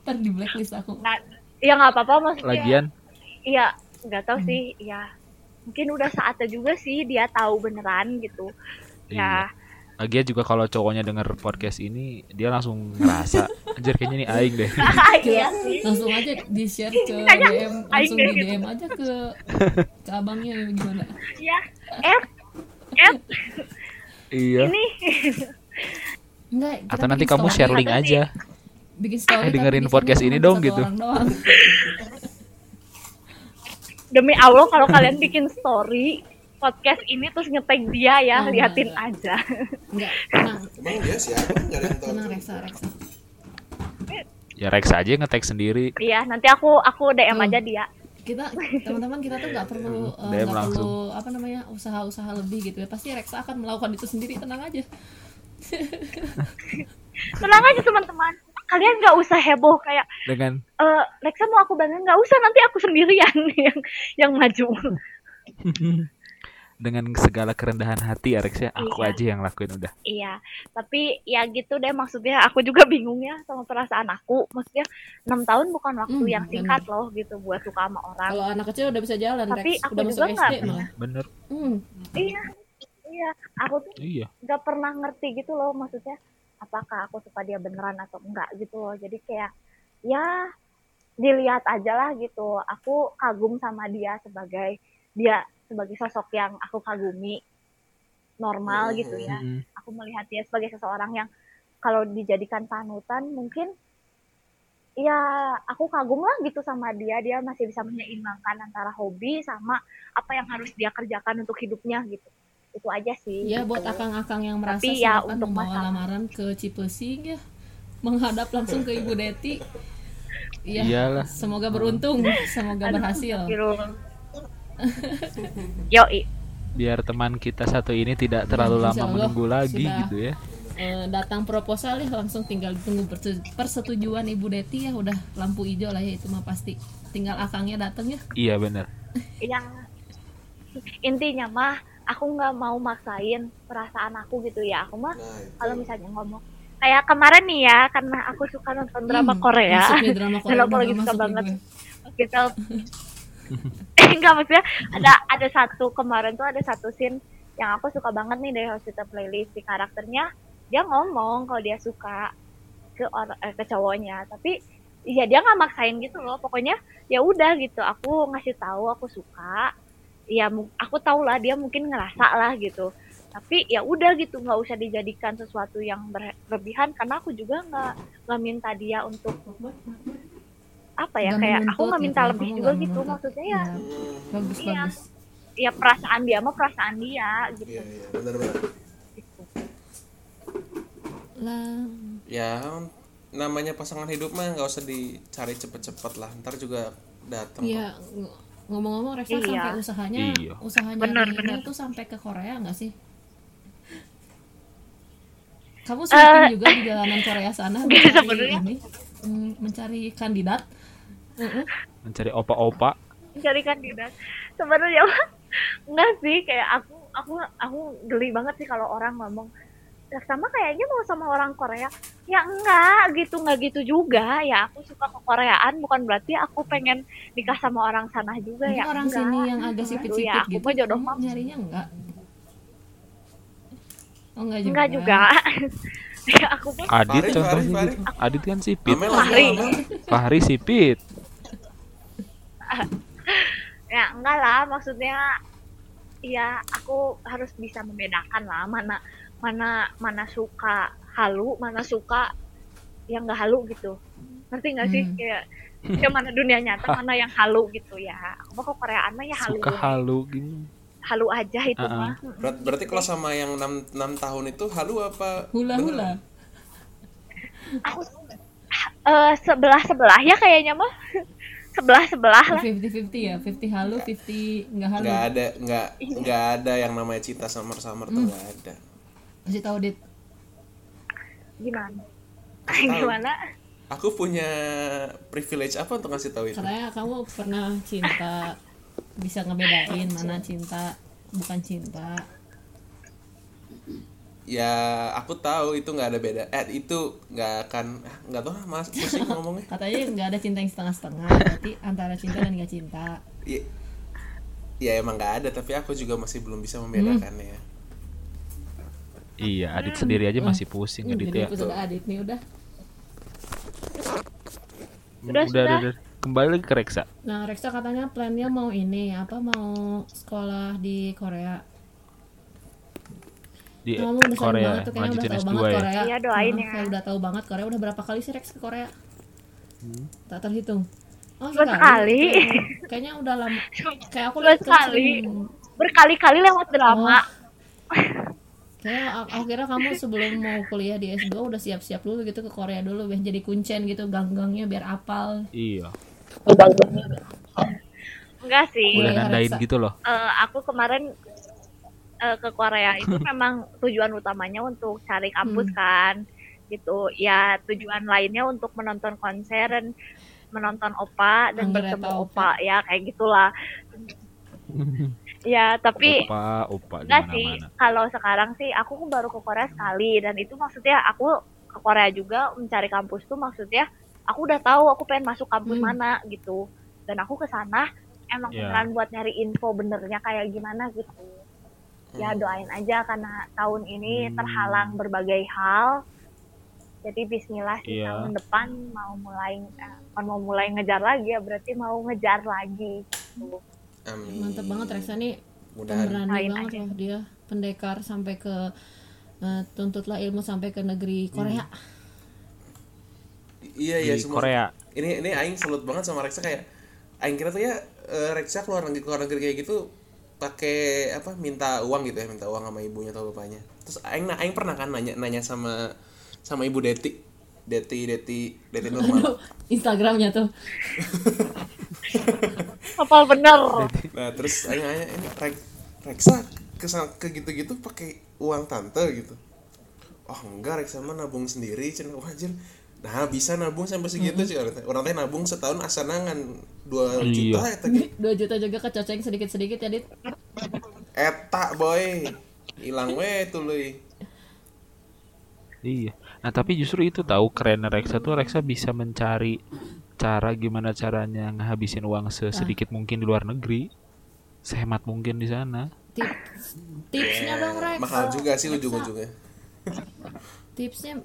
ntar di blacklist aku nah, ya nggak apa-apa maksudnya. lagian Iya, nggak tahu Hmm. sih. Ya, mungkin udah saatnya juga sih dia tahu beneran gitu. iya Ya, lagian juga kalau cowoknya denger podcast ini dia langsung ngerasa [LAUGHS] anjir kayaknya ini aing deh [LAUGHS] iya sih. langsung aja di share ke DM langsung di deh gitu. DM aja ke [LAUGHS] ke abangnya gimana Ya, F, F, iya ini enggak atau nanti kamu share link aja bikin story Eh, dengerin podcast ini dong, gitu. doang. [LAUGHS] demi Allah kalau kalian bikin story podcast ini terus ngetag dia ya, Oh, liatin enggak. aja. Enggak, [LAUGHS] tenang, Emang dia siapa? Nggak ada yang tahu. tenang Reksa, Reksa. Ya Rex aja nge-tag sendiri. Iya, nanti aku aku DM Hmm. aja dia. Kita teman-teman kita tuh nggak perlu eh, DM nggak langsung. perlu apa namanya usaha-usaha lebih gitu ya. Pasti Reksa akan melakukan itu sendiri, tenang aja. [LAUGHS] Tenang aja teman-teman. Kalian nggak usah heboh kayak Dengan eh Lexa mau aku bangun nggak usah nanti aku sendirian [LAUGHS] yang yang maju. [LAUGHS] dengan segala kerendahan hati ya Rex ya, aku Iya. aja yang lakuin udah. Iya, tapi ya gitu deh maksudnya aku juga bingung ya sama perasaan aku. Maksudnya enam tahun bukan waktu Hmm, yang singkat loh gitu buat suka sama orang. Kalau anak kecil udah bisa jalan, Tapi Rex. aku udah juga masuk nggak SD pernah. malah. Bener. Hmm. Iya, iya. Aku tuh Iya. nggak pernah ngerti gitu loh maksudnya apakah aku suka dia beneran atau enggak gitu loh. Jadi kayak ya dilihat aja lah gitu. Aku kagum sama dia sebagai dia sebagai sosok yang aku kagumi normal gitu ya. Mm-mm. aku melihat dia sebagai seseorang yang kalau dijadikan panutan mungkin ya aku kagum lah gitu sama dia dia masih bisa menyeimbangkan antara hobi sama apa yang harus dia kerjakan untuk hidupnya gitu itu aja sih Ya gitu. buat akang-akang yang merasa Tapi ya, silakan untuk membawa masalah- lamaran ke Cipesing ya menghadap langsung ke Ibu Deti. Iya. [LAUGHS] Iyalah. Semoga beruntung, semoga berhasil. [LAUGHS] Yoi. Biar teman kita satu ini tidak terlalu Insya lama Allah menunggu lagi sudah. gitu ya. Eh, datang proposal ya langsung tinggal tunggu perse- persetujuan Ibu Deti ya udah lampu hijau lah ya itu mah pasti. Tinggal akangnya datang ya. Iya bener. [LAUGHS] yang intinya mah aku nggak mau maksain perasaan aku gitu ya aku mah Nah, kalau misalnya ngomong kayak kemarin nih ya karena aku suka nonton drama Hmm, Korea drama [LAUGHS] Korea Dan aku udah lagi nggak suka banget. gue. kita [LAUGHS] enggak maksudnya ada ada satu kemarin tuh ada satu scene yang aku suka banget nih dari hospital playlist. Di karakternya dia ngomong kalau dia suka ke orang eh, ke cowoknya. Tapi ya dia nggak maksain gitu loh. Pokoknya ya udah gitu. Aku ngasih tahu aku suka. Ya aku tahu lah dia mungkin ngerasa lah gitu. Tapi ya udah gitu. Nggak usah dijadikan sesuatu yang berlebihan. Karena aku juga nggak nggak minta dia untuk apa ya Nggak kayak aku nggak minta gitu ya, lebih kamu juga gitu menuntut. maksudnya ya Iya, bagus Iya. bagus. ya perasaan dia mah perasaan dia gitu Iya, iya, benar-benar. Gitu. Lah, Ya, namanya pasangan hidup mah nggak usah dicari cepet-cepet lah. Ntar juga datang. Iya, ng- ngomong-ngomong Reksa Iya. sampai usahanya Iya. usahanya Bener, ini bener. tuh sampai ke Korea nggak sih? Kamu Eh, syuting juga di jalanan Korea sana [LAUGHS] mencari ini, mm, mencari kandidat. Mencari opa-opa. mencari kandidat sebenarnya mah enggak sih kayak aku aku aku geli banget sih kalau orang ngomong "Lah, sama kayaknya mau sama orang Korea ya enggak gitu enggak gitu juga ya aku suka ke Koreaan bukan berarti aku pengen nikah sama orang sana juga Mungkin ya orang enggak. sini yang agak Aduh, sipit-sipit ya, aku gitu. mah jodoh mah nyarinya enggak? Oh enggak juga. enggak juga [LAUGHS] ya aku mah Adit Fahri, contohnya Fahri, gitu. Adit kan sipit. Fahri. Fahri sipit. [LAUGHS] ya enggak lah maksudnya ya aku harus bisa membedakan lah mana mana mana suka halu mana suka yang enggak halu gitu ngerti nggak sih Hmm. kayak kayak mana dunia nyata [LAUGHS] mana yang halu gitu ya aku kok Koreaan mah ya halu Suka halu gini. halu aja itu Uh-uh. mah Berat- berarti kalau sama yang 6, 6 tahun itu halu apa? Hula-hula. aku eh sebelah sebelah ya kayaknya mah [LAUGHS] sebelah sebelah lah 50-50 ya, 50 halu, 50 enggak halu. Nggak ada, nggak nggak ada yang namanya cinta samar-samar tuh nggak ada. Kasih tahu Dit. gimana Kasih tahu. gimana Aku punya privilege apa untuk ngasih tahu itu? Katanya kamu pernah cinta bisa ngebedain mana cinta bukan cinta. Ya aku tahu itu nggak ada beda. Eh itu nggak akan ah, nggak tahu ah, mas pusing [LAUGHS] ngomongnya. Katanya nggak ada cinta yang setengah-setengah, berarti antara cinta dan nggak cinta. Ya, ya emang nggak ada tapi aku juga masih belum bisa membedakannya. Iya, Adit sendiri aja masih pusing Hmm, Adit ya. aku sudah adit nih udah. Sudah, udah, sudah. udah, udah. Kembali lagi ke Reksa. Nah, Reksa katanya plannya mau ini, apa mau sekolah di Korea. Di Kamu udah Korea, banget tuh, kayaknya udah lanjutin tahu S2 banget ya. Korea. Iya, doain ya. Kayak udah tahu banget Korea. Udah berapa kali sih Rex ke Korea? Tak terhitung. Oh, Cuma sekali. Kayaknya- [LAUGHS] Kayaknya udah lama. Kayak aku lihat sekali. berkali-kali lewat drama [LAUGHS] Kayak aku aku kira kamu sebelum mau kuliah di S2 udah siap-siap dulu gitu ke Korea dulu biar jadi kuncen gitu gang-gangnya biar apal. Iya. enggak sih Udah Iya, nandain gitu loh. Eh, aku kemarin eh, ke Korea [LAUGHS] itu memang tujuan utamanya untuk cari kampus Hmm. kan gitu. Ya tujuan lainnya untuk menonton konser dan menonton opa dan bertemu atau opa ya kayak gitulah. Ya tapi Opa, opa enggak sih kalau sekarang sih aku baru ke Korea sekali dan itu maksudnya aku ke Korea juga mencari kampus tuh maksudnya aku udah tahu aku pengen masuk kampus Hmm. mana gitu. Dan aku ke sana emang Ya. beneran buat nyari info benernya kayak gimana gitu ya doain aja karena tahun ini Hmm. terhalang berbagai hal jadi Bismillah sih Iya. tahun depan mau mulai eh, bukan mau mulai ngejar lagi ya berarti mau ngejar lagi gitu. Amin. Mantep banget Reksa nih pemberani banget aja. loh dia pendekar sampai ke eh, tuntutlah ilmu sampai ke negeri Korea. Iya iya Di semua. Korea. Ini ini aing salut banget sama Reksa kayak aing kira tuh ya eh, Reksa keluar negeri keluar negeri kayak gitu pakai apa minta uang gitu ya minta uang sama ibunya atau bapaknya. Terus aing nah, aing pernah kan nanya nanya sama sama ibu Deti. Deti Deti Deti normal Instagramnya tuh. [LAUGHS] Hafal bener? Nah terus aing nanya ini Rek, Reksa ke ke gitu-gitu pakai uang tante? Gitu. Oh enggak Reksa mah nabung sendiri cina wajar nah bisa nabung sampai segitu sih orang teh orang teh nabung setahun asanangan dua Iya. juta eta gitu. 2 juta juga kecoceng sedikit-sedikit ya Dit. eta boy hilang we tuluy Iya. Nah, tapi justru itu tahu keren Reksa tuh Reksa bisa mencari cara gimana caranya ngehabisin uang sesedikit mungkin di luar negeri. Sehemat mungkin di sana. Tips tipsnya dong Rex. Ya, mahal juga sih ujung-ujungnya Tipsnya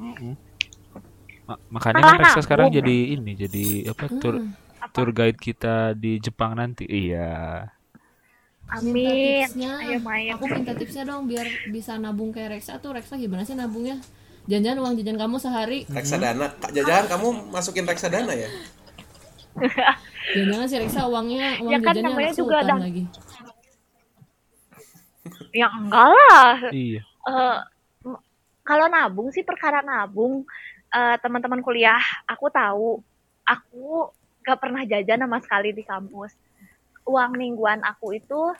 Ma- makanya kan Reksa sekarang jadi ini, jadi apa tur tour guide kita di Jepang nanti. Iya. amin tipsnya. ayo main Aku minta tipsnya dong biar bisa nabung kayak Reksa tuh. Reksa gimana sih nabungnya? Jangan-jangan uang jajan kamu sehari reksadana Kak, jajan kamu masukin reksadana ya [LAUGHS] Jangan-jangan si Reksa uangnya uang Ya kan jajannya namanya juga ada- lagi. ya enggak lah Iya. Eh, m- kalau nabung sih perkara nabung eh, teman-teman kuliah aku tahu aku gak pernah jajan sama sekali di kampus. Uang mingguan aku itu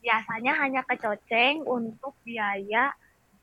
biasanya hanya kecoceng untuk biaya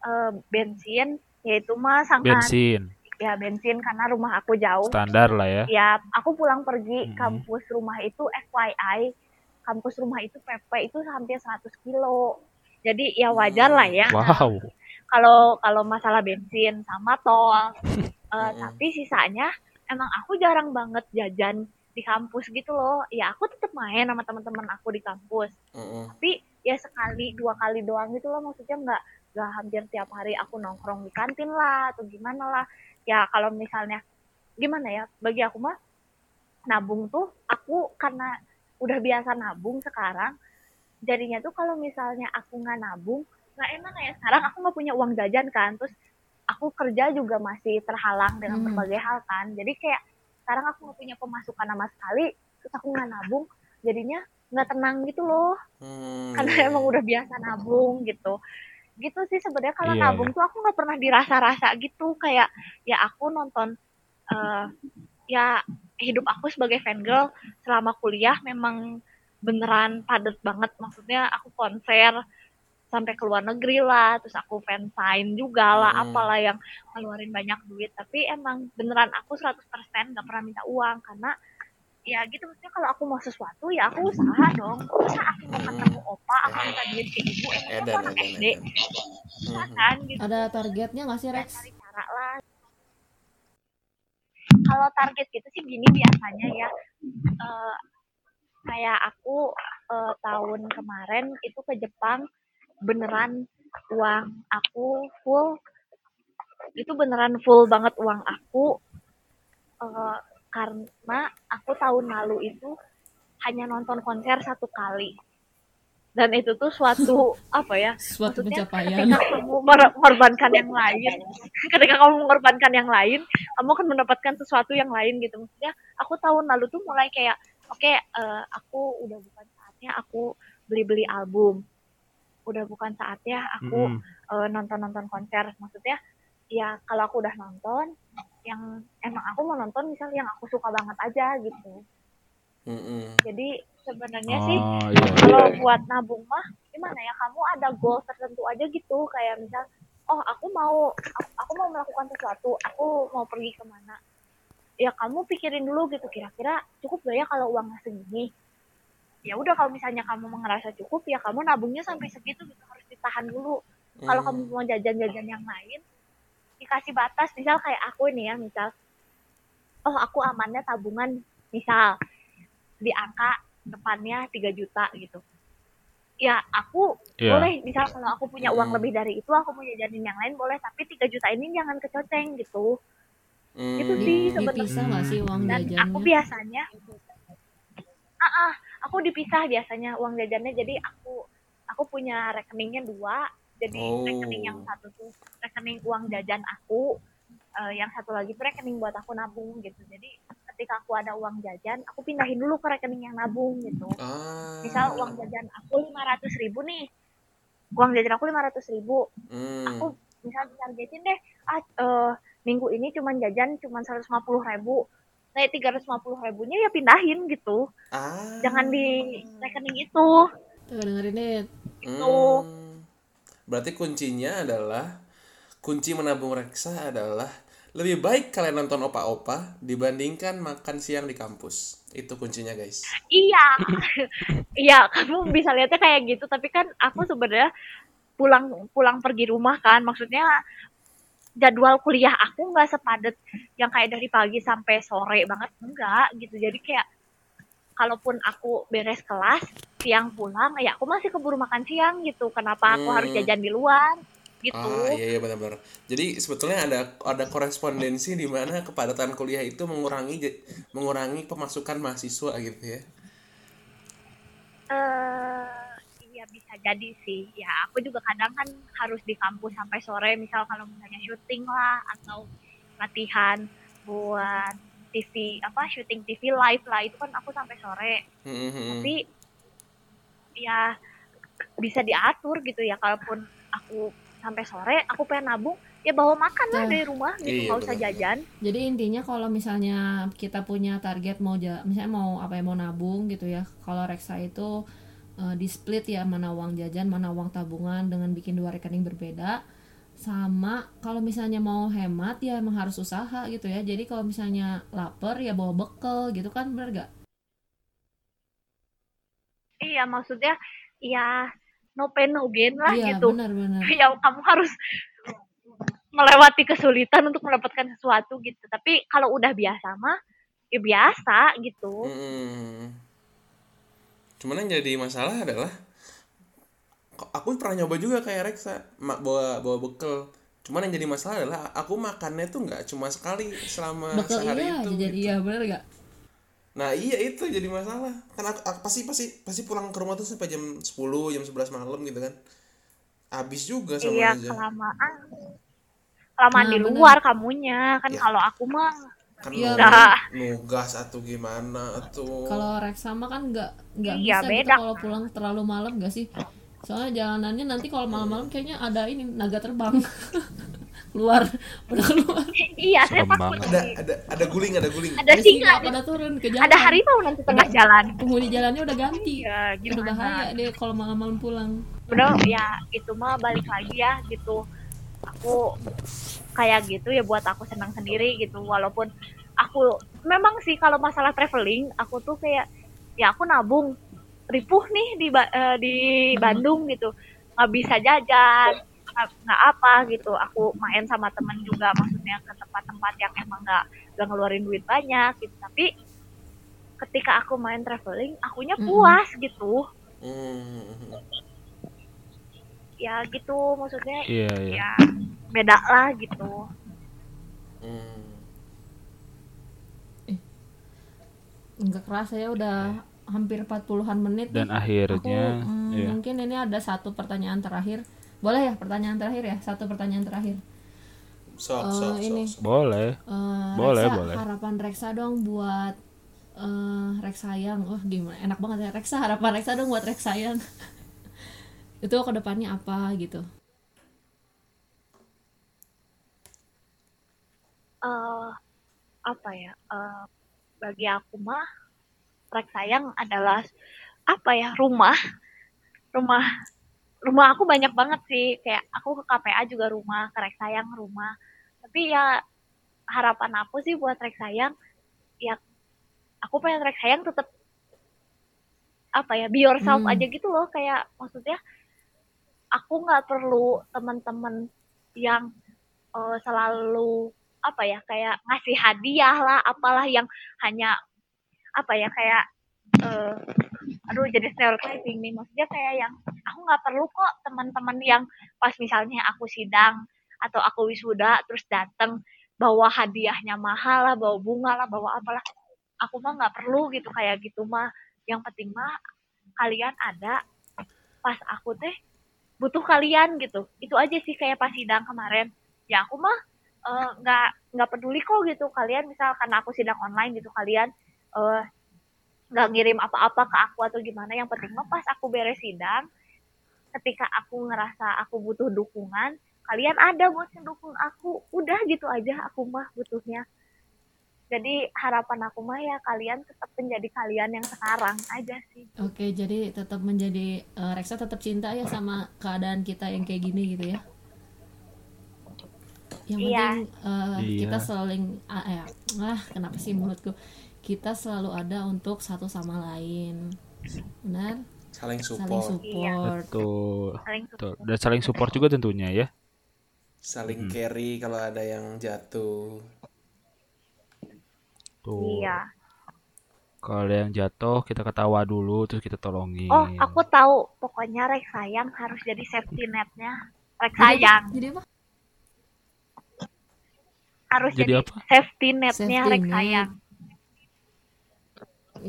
eh, bensin yaitu mah sangat Bensin. Ya bensin karena rumah aku jauh. Standar lah ya. ya aku pulang pergi Mhm. kampus rumah itu FYI kampus rumah itu PP itu hampir 100 kilo. Jadi ya wajar lah ya. Wow. kalau kalau masalah bensin sama tol [LAUGHS] Eh, Mm-mm. tapi sisanya emang aku jarang banget jajan di kampus gitu loh. Ya aku tetap main sama teman-teman aku di kampus. Mm-mm. tapi ya sekali dua kali doang gitu loh. Maksudnya nggak nggak hampir tiap hari aku nongkrong di kantin lah atau gimana lah. Ya kalau misalnya gimana ya bagi aku mah nabung tuh aku karena udah biasa nabung sekarang jadinya tuh kalau misalnya aku nggak nabung nggak enak ya. Sekarang aku nggak punya uang jajan kan. Terus aku kerja juga masih terhalang dengan Hmm. berbagai hal kan. Jadi kayak sekarang aku nggak punya pemasukan sama sekali terus aku nggak nabung jadinya nggak tenang gitu loh. Hmm, karena iya. emang udah biasa nabung gitu. Gitu sih sebenarnya kalau Iya, nabung tuh aku nggak pernah dirasa-rasa gitu. Kayak ya aku nonton eh ya hidup aku sebagai fangirl selama kuliah memang beneran padet banget. Maksudnya aku konser sampai ke luar negeri lah terus aku fansign juga lah Hmm. apalah yang ngeluarin banyak duit tapi emang beneran aku 100% nggak pernah minta uang karena ya gitu maksudnya kalau aku mau sesuatu ya aku usaha dong masa aku mau ketemu opa aku minta duit ke ibu emang aku anak SD Mhm. kan gitu Ada targetnya nggak sih Ya, Rex? cari cara lah kalau target gitu sih gini biasanya ya Eh, kayak aku eh, tahun kemarin itu ke Jepang beneran uang aku full. Itu beneran full banget uang aku. Eh, karena aku tahun lalu itu hanya nonton konser satu kali. Dan itu tuh suatu [LAUGHS] apa ya Suatu Maksudnya, pencapaian. ketika kamu mengorbankan yang lain ketika kamu mengorbankan yang lain kamu akan mendapatkan sesuatu yang lain gitu. Maksudnya aku tahun lalu tuh mulai kayak oke eh, aku udah bukan saatnya aku beli-beli album udah bukan saatnya aku eh, nonton-nonton konser. Maksudnya ya kalau aku udah nonton yang emang aku mau nonton misal yang aku suka banget aja gitu. Mm-mm. jadi sebenarnya sih Oh iya. kalau buat nabung mah gimana ya kamu ada goal tertentu aja gitu. Kayak misal oh aku mau aku, aku mau melakukan sesuatu aku mau pergi ke mana? Ya kamu pikirin dulu gitu kira-kira cukup gak ya kalau uangnya segini ya udah kalau misalnya kamu ngerasa cukup ya kamu nabungnya sampai segitu gitu harus ditahan dulu kalau kamu mau jajan-jajan yang lain dikasih batas misal kayak aku nih ya misal oh aku amannya tabungan misal di angka depannya 3 juta gitu ya aku Iya. boleh misal kalau aku punya uang Hmm. lebih dari itu aku mau jajanin yang lain boleh tapi 3 juta ini jangan kecoceng gitu Mm. Itu Di- sih sebenarnya. dipisah nggak sih uang dan jajannya aku biasanya ah ah, aku dipisah biasanya uang jajannya jadi aku aku punya rekeningnya dua jadi Oh. rekening yang satu tuh rekening uang jajan aku eh, yang satu lagi tuh rekening buat aku nabung gitu jadi ketika aku ada uang jajan aku pindahin dulu ke rekening yang nabung gitu Ah. misal uang jajan aku lima ratus ribu nih uang jajan aku lima ratus ribu Mm. aku misal targetin deh ah eh, minggu ini cuman jajan cuman seratus lima puluh ribu nah tiga ratus lima puluh ribunya ya pindahin gitu Ah. jangan di rekening itu tuh dengerin nih Hmm. Berarti kuncinya adalah kunci menabung reksa adalah lebih baik kalian nonton opa-opa dibandingkan makan siang di kampus. Itu kuncinya, guys. iya [LAUGHS] iya kamu bisa lihatnya kayak gitu tapi kan aku sebenarnya pulang pulang pergi rumah kan maksudnya jadwal kuliah aku nggak sepadet yang kayak dari pagi sampai sore banget enggak gitu jadi kayak kalaupun aku beres kelas siang pulang ya aku masih keburu makan siang gitu kenapa aku Hmm. harus jajan di luar gitu Ah, iya iya benar-benar. Jadi sebetulnya ada ada korespondensi di mana kepadatan kuliah itu mengurangi mengurangi pemasukan mahasiswa gitu ya. eh bisa jadi sih ya aku juga kadang kan harus di kampus sampai sore misal kalau misalnya syuting lah atau latihan buat TV apa syuting TV live lah itu kan aku sampai sore Hmm, tapi ya bisa diatur gitu ya kalaupun aku sampai sore aku pengen nabung ya bawa makan lah Nah. dari rumah gitu Iya, nggak usah benar. jajan Jadi intinya kalau misalnya kita punya target mau misalnya mau apa ya mau nabung gitu ya. Kalau reksa itu eh, di split ya mana uang jajan, mana uang tabungan dengan bikin dua rekening berbeda. Sama kalau misalnya mau hemat ya emang harus usaha gitu ya. Jadi kalau misalnya lapar ya bawa bekal gitu kan bener gak? iya maksudnya ya no pain no gain lah Iya gitu benar-benar. [LAUGHS] ya kamu harus melewati kesulitan untuk mendapatkan sesuatu gitu tapi kalau udah biasa mah ya biasa gitu Hmm. Cuman yang jadi masalah adalah kok aku pernah nyoba juga kayak Reksa bawa bawa bekal. Cuman yang jadi masalah adalah aku makannya tuh nggak cuma sekali selama Bekal sehari iya itu. jadi gitu. iya bener gak? Nah iya itu jadi masalah. Kan aku, aku pasti pasti pasti pulang ke rumah tuh sampai jam 10 jam 11 malam gitu kan. Habis juga sama iya aja. kelamaan kelamaan Nah, di bener. luar kamunya kan Ya. kalau aku mah Kan Iya, nugas, Nah. nugas atau gimana tuh. Kalau reksa mah kan nggak nggak Iya, bisa gitu beda. kalau pulang terlalu malam gak sih? Soalnya jalanannya nanti kalau malam-malam kayaknya ada ini naga terbang [LAUGHS] keluar udah keluar iya saya takut ada ada ada guling ada guling. ada singa pada turun ke jalan ada harimau nanti tengah jalan penghuni jalannya udah ganti iya udah gimana bahaya deh kalau malam-malam pulang udah ya itu mah balik lagi ya gitu aku kayak gitu ya buat aku senang sendiri gitu. Walaupun aku memang sih kalau masalah traveling aku tuh kayak ya aku nabung ripuh nih di eh, di Bandung gitu. Nggak bisa jajan nggak apa gitu. Aku main sama temen juga maksudnya ke tempat-tempat yang emang nggak nggak ngeluarin duit banyak gitu. Tapi ketika aku main traveling akunya Mm-mm. puas gitu. Hmm. Ya gitu maksudnya Iya iya. ya beda lah gitu Hmm. nggak kerasa ya udah hampir 40-an menit Dan nih. akhirnya, aku, hmm, iya. mungkin ini ada satu pertanyaan terakhir boleh ya pertanyaan terakhir ya satu pertanyaan terakhir Sok, Eh, sok, ini. sok, sok. Boleh. Eh, Boleh, Reksa, boleh. harapan Reksa dong buat eh Rex sayang wah gimana enak banget ya Reksa harapan Reksa dong buat Rex sayang [LAUGHS] itu ke depannya apa gitu. Eh apa ya eh, bagi aku mah rek sayang adalah apa ya rumah. Rumah rumah aku banyak banget sih. Kayak aku ke KPA juga rumah ke rek sayang rumah. Tapi ya harapan aku sih buat rek sayang ya aku pengen rek sayang tetap apa ya be yourself Hmm. aja gitu loh. Kayak maksudnya aku nggak perlu teman-teman yang eh, selalu apa ya kayak ngasih hadiah lah apalah yang hanya apa ya kayak eh, aduh jadi stereotyping nih. Maksudnya kayak yang aku nggak perlu kok teman-teman yang pas misalnya aku sidang atau aku wisuda terus datang bawa hadiahnya mahal lah bawa bunga lah bawa apalah. Aku mah nggak perlu gitu kayak gitu mah. Yang penting mah kalian ada. Pas aku teh butuh kalian gitu. Itu aja sih kayak pas sidang kemarin. Ya aku mah eh, nggak nggak peduli kok gitu kalian. Misal karena aku sidang online gitu kalian eh, nggak ngirim apa-apa ke aku atau gimana. Yang penting mah pas aku beres sidang ketika aku ngerasa aku butuh dukungan kalian ada buat ngedukung aku. Udah gitu aja aku mah butuhnya jadi harapan aku mah ya kalian tetap menjadi kalian yang sekarang aja sih oke jadi tetap menjadi eh, Reksa tetap cinta ya sama keadaan kita yang kayak gini gitu ya yang Iya. penting eh, Iya. kita saling ah, ya, ah kenapa sih mulutku kita selalu ada untuk satu sama lain benar saling saling support support Betul. saling Betul. Dan saling support juga tentunya ya. saling carry kalau ada yang jatuh Tuh. iya Kalau yang jatuh, kita ketawa dulu, terus kita tolongin. oh aku tahu pokoknya rek sayang harus jadi safety netnya rek sayang jadi apa harus Jadi jadi, apa? safety netnya Safety rek net. sayang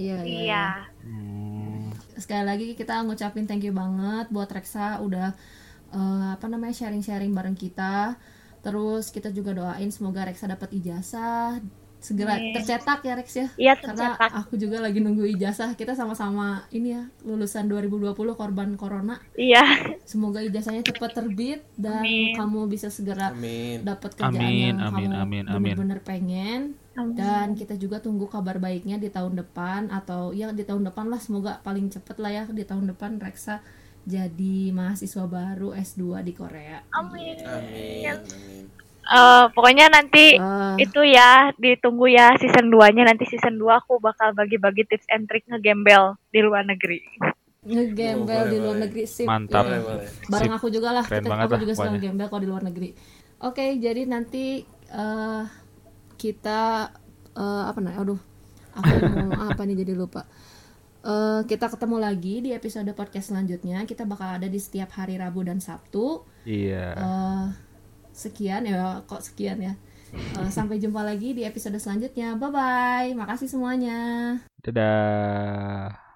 iya iya iya Hmm, sekali lagi kita ngucapin thank you banget buat Reksa udah eh, apa namanya sharing-sharing bareng kita. Terus kita juga doain semoga Reksa dapat ijazah segera Amin. tercetak ya Rex ya. iya Karena tercetak aku juga lagi nunggu ijazah. Kita sama-sama ini ya lulusan 2020 korban corona. iya Semoga ijazahnya cepat terbit dan Amin. kamu bisa segera amin dapat kerjaan Amin, yang amin, kamu amin, amin. bener-bener pengen Amin. dan kita juga tunggu kabar baiknya di tahun depan atau ya di tahun depan lah semoga paling cepet lah ya di tahun depan Reksa jadi mahasiswa baru S2 di Korea. amin amin amin Eh, pokoknya nanti Eh, itu ya ditunggu ya season 2 nya nanti season 2 aku bakal bagi-bagi tips and trick ngegembel di luar negeri ngegembel Oh, di luar boleh. negeri sip. Mantap. Boleh boleh Bareng aku juga lah. Keren Kita, aku lah juga sedang pokoknya. gembel kalau di luar negeri. Oke, jadi nanti eh kita eh, apa nih? Aduh, aku mau ngomong [LAUGHS] apa nih jadi lupa. Eh, kita ketemu lagi di episode podcast selanjutnya. Kita bakal ada di setiap hari Rabu dan Sabtu. Iya. Eh, sekian ya, kok sekian ya. [LAUGHS] Eh, sampai jumpa lagi di episode selanjutnya. Bye bye. Makasih semuanya. Dadah.